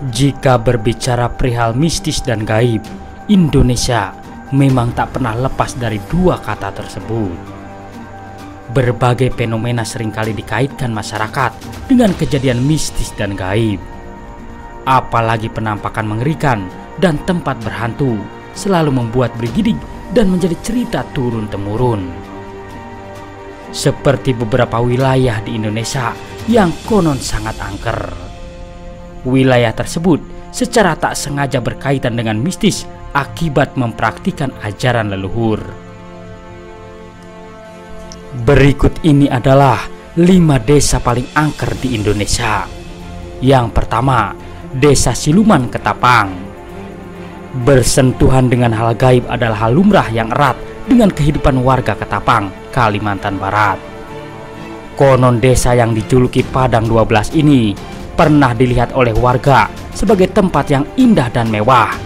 Jika berbicara perihal mistis dan gaib, Indonesia memang tak pernah lepas dari dua kata tersebut. Berbagai fenomena sering kali dikaitkan masyarakat dengan kejadian mistis dan gaib. Apalagi penampakan mengerikan dan tempat berhantu selalu membuat brigidik dan menjadi cerita turun-temurun. Seperti beberapa wilayah di Indonesia yang konon sangat angker. Wilayah tersebut secara tak sengaja berkaitan dengan mistis akibat mempraktikkan ajaran leluhur. Berikut ini adalah lima desa paling angker di Indonesia. Yang pertama, Desa Siluman Ketapang. Bersentuhan dengan hal gaib adalah hal lumrah yang erat dengan kehidupan warga Ketapang, Kalimantan Barat. Konon desa yang dijuluki Padang 12 ini pernah dilihat oleh warga sebagai tempat yang indah dan mewah.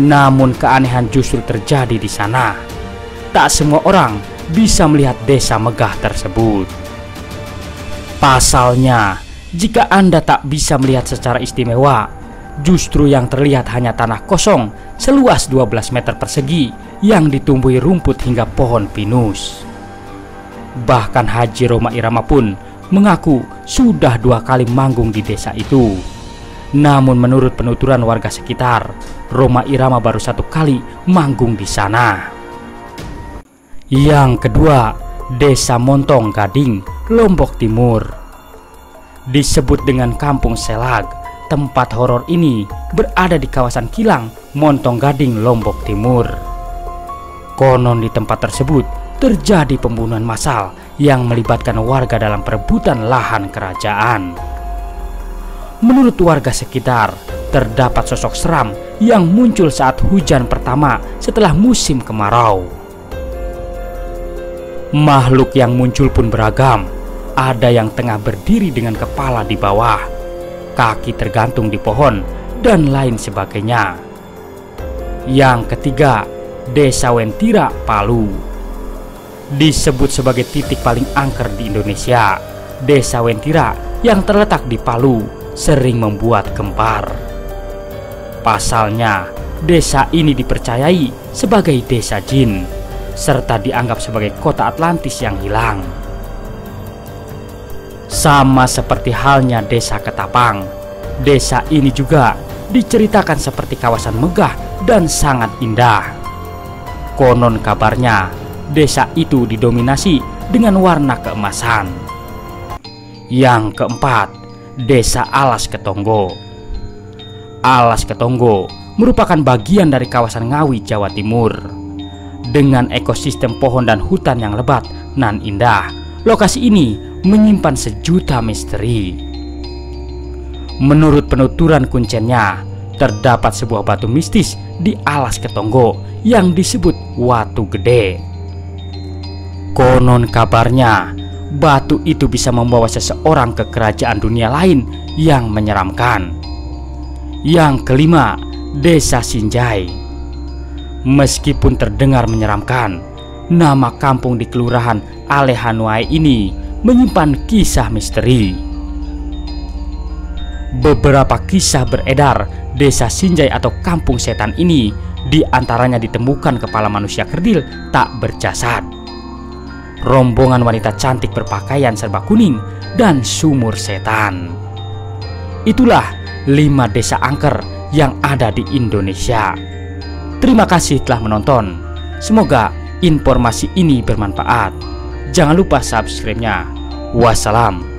Namun keanehan justru terjadi di sana. Tak semua orang bisa melihat desa megah tersebut. Pasalnya, jika Anda tak bisa melihat secara istimewa, justru yang terlihat hanya tanah kosong seluas 12 meter persegi yang ditumbuhi rumput hingga pohon pinus. Bahkan Haji Roma Irama pun mengaku sudah dua kali manggung di desa itu. Namun menurut penuturan warga sekitar, Roma Irama baru satu kali manggung di sana. Yang kedua, Desa Montong Gading, Lombok Timur. Disebut dengan Kampung Selag, tempat horor ini berada di kawasan Kilang, Montong Gading, Lombok Timur. Konon di tempat tersebut terjadi pembunuhan massal yang melibatkan warga dalam perebutan lahan kerajaan. Menurut warga sekitar, terdapat sosok seram yang muncul saat hujan pertama setelah musim kemarau. Makhluk yang muncul pun beragam. Ada yang tengah berdiri dengan kepala di bawah, kaki tergantung di pohon, dan lain sebagainya. Yang ketiga, Desa Wentira, Palu. Disebut sebagai titik paling angker di Indonesia, Desa Wentira yang terletak di Palu sering membuat gempar. Pasalnya, desa ini dipercayai sebagai desa jin serta dianggap sebagai kota Atlantis yang hilang. Sama seperti halnya desa Ketapang, desa ini juga diceritakan seperti kawasan megah dan sangat indah. Konon kabarnya, desa itu didominasi dengan warna keemasan. Yang keempat, Desa Alas Ketonggo. Alas Ketonggo merupakan bagian dari kawasan Ngawi, Jawa Timur. Dengan ekosistem pohon dan hutan yang lebat nan indah, lokasi ini menyimpan sejuta misteri. Menurut penuturan kuncennya, terdapat sebuah batu mistis di alas Ketonggo yang disebut Watu Gede. Konon kabarnya, batu itu bisa membawa seseorang ke kerajaan dunia lain yang menyeramkan. Yang kelima, Desa Sinjai. Meskipun terdengar menyeramkan, nama kampung di kelurahan Alehanuai ini menyimpan kisah misteri. Beberapa kisah beredar desa Sinjai atau kampung setan ini di antaranya ditemukan kepala manusia kerdil tak berjasad. Rombongan wanita cantik berpakaian serba kuning dan sumur setan. Itulah lima desa angker yang ada di Indonesia. Terima kasih telah menonton. Semoga informasi ini bermanfaat. Jangan lupa subscribe-nya. Wassalam.